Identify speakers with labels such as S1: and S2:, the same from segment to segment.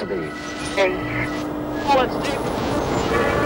S1: to be.
S2: Eight. Let's see.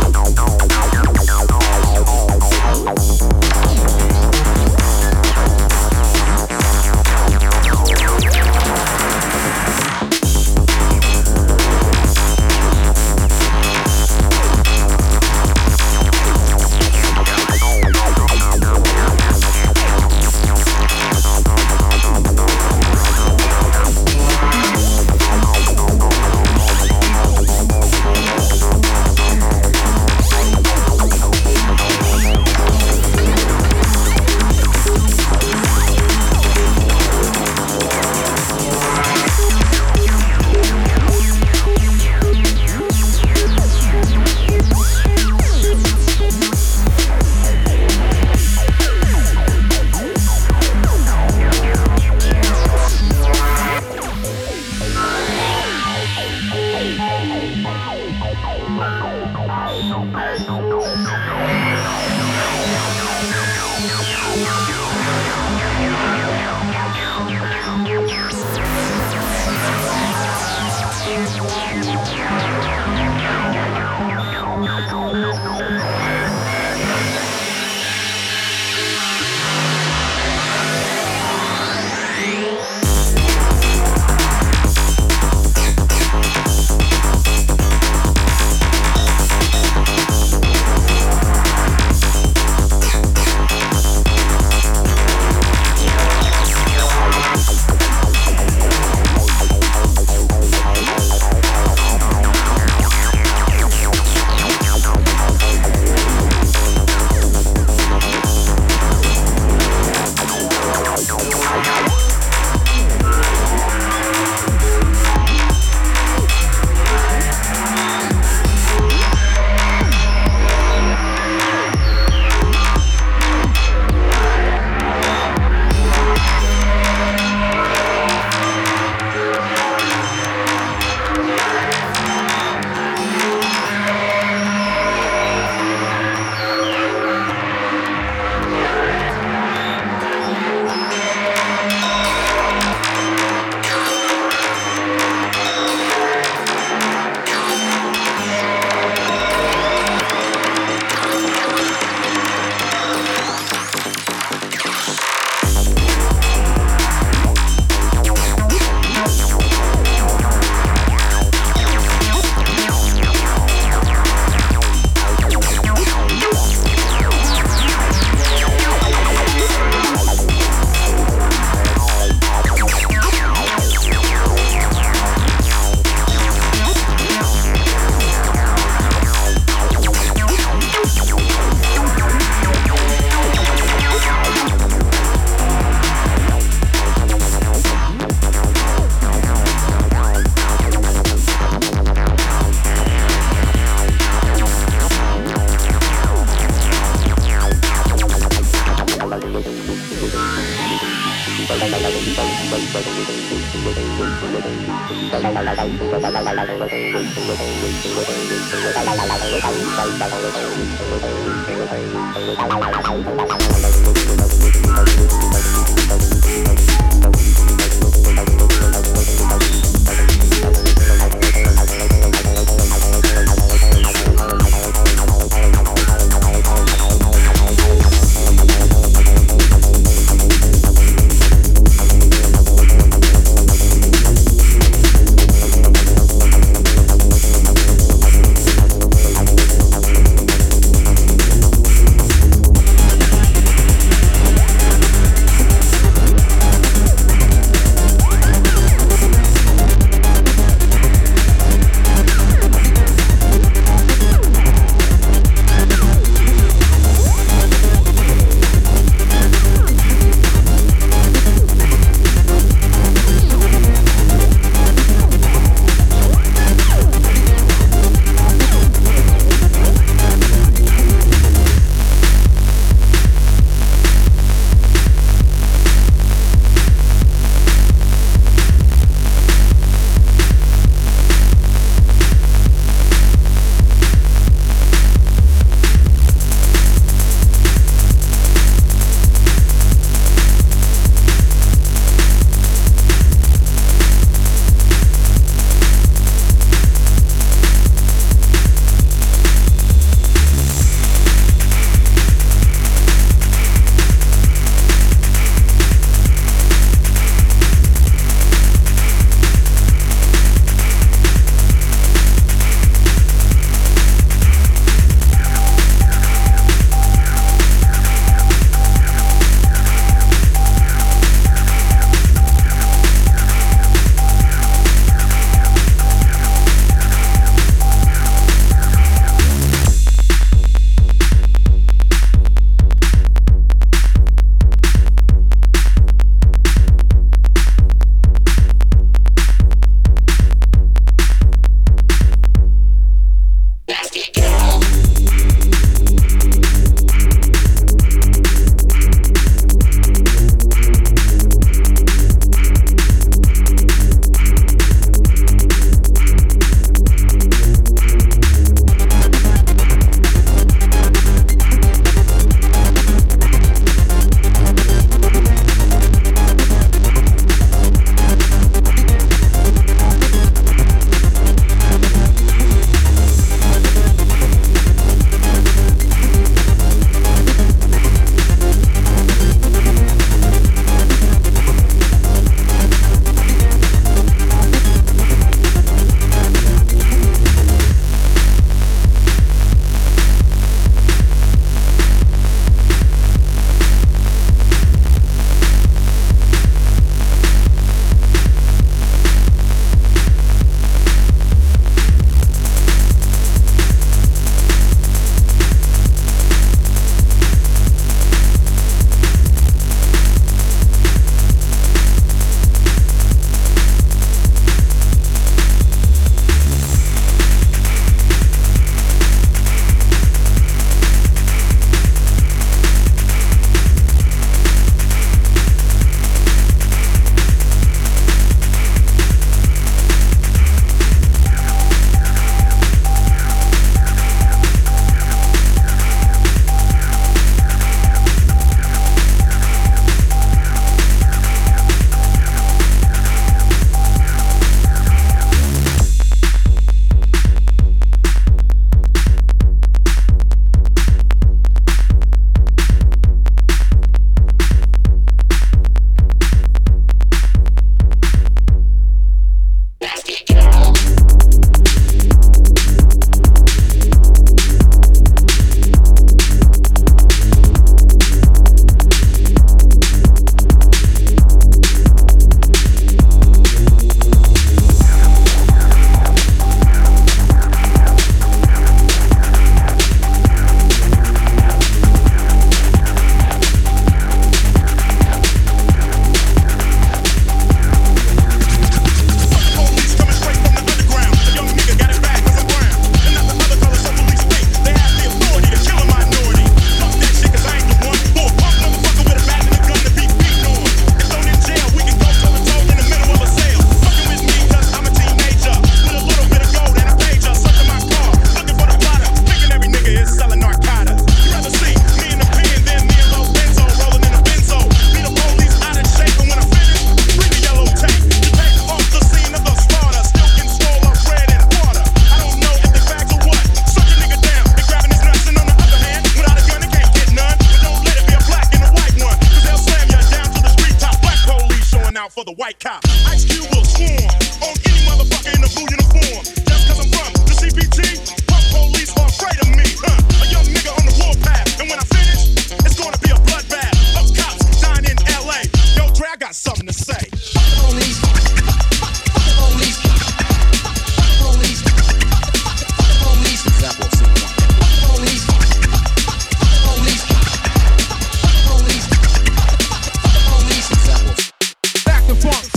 S3: Don't, don't, don't.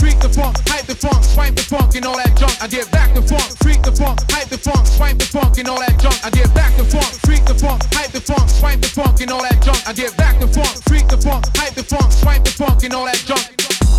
S3: Freak the funk, hype the funk, swipe the funk and all that junk. I get back the funk, freak the funk, hype the funk, swipe the funk and all that junk. I get back the funk, freak the funk, hype the funk, swipe the funk and all that junk. I get back the funk, freak the funk, hype the funk, swipe the funk and all that junk.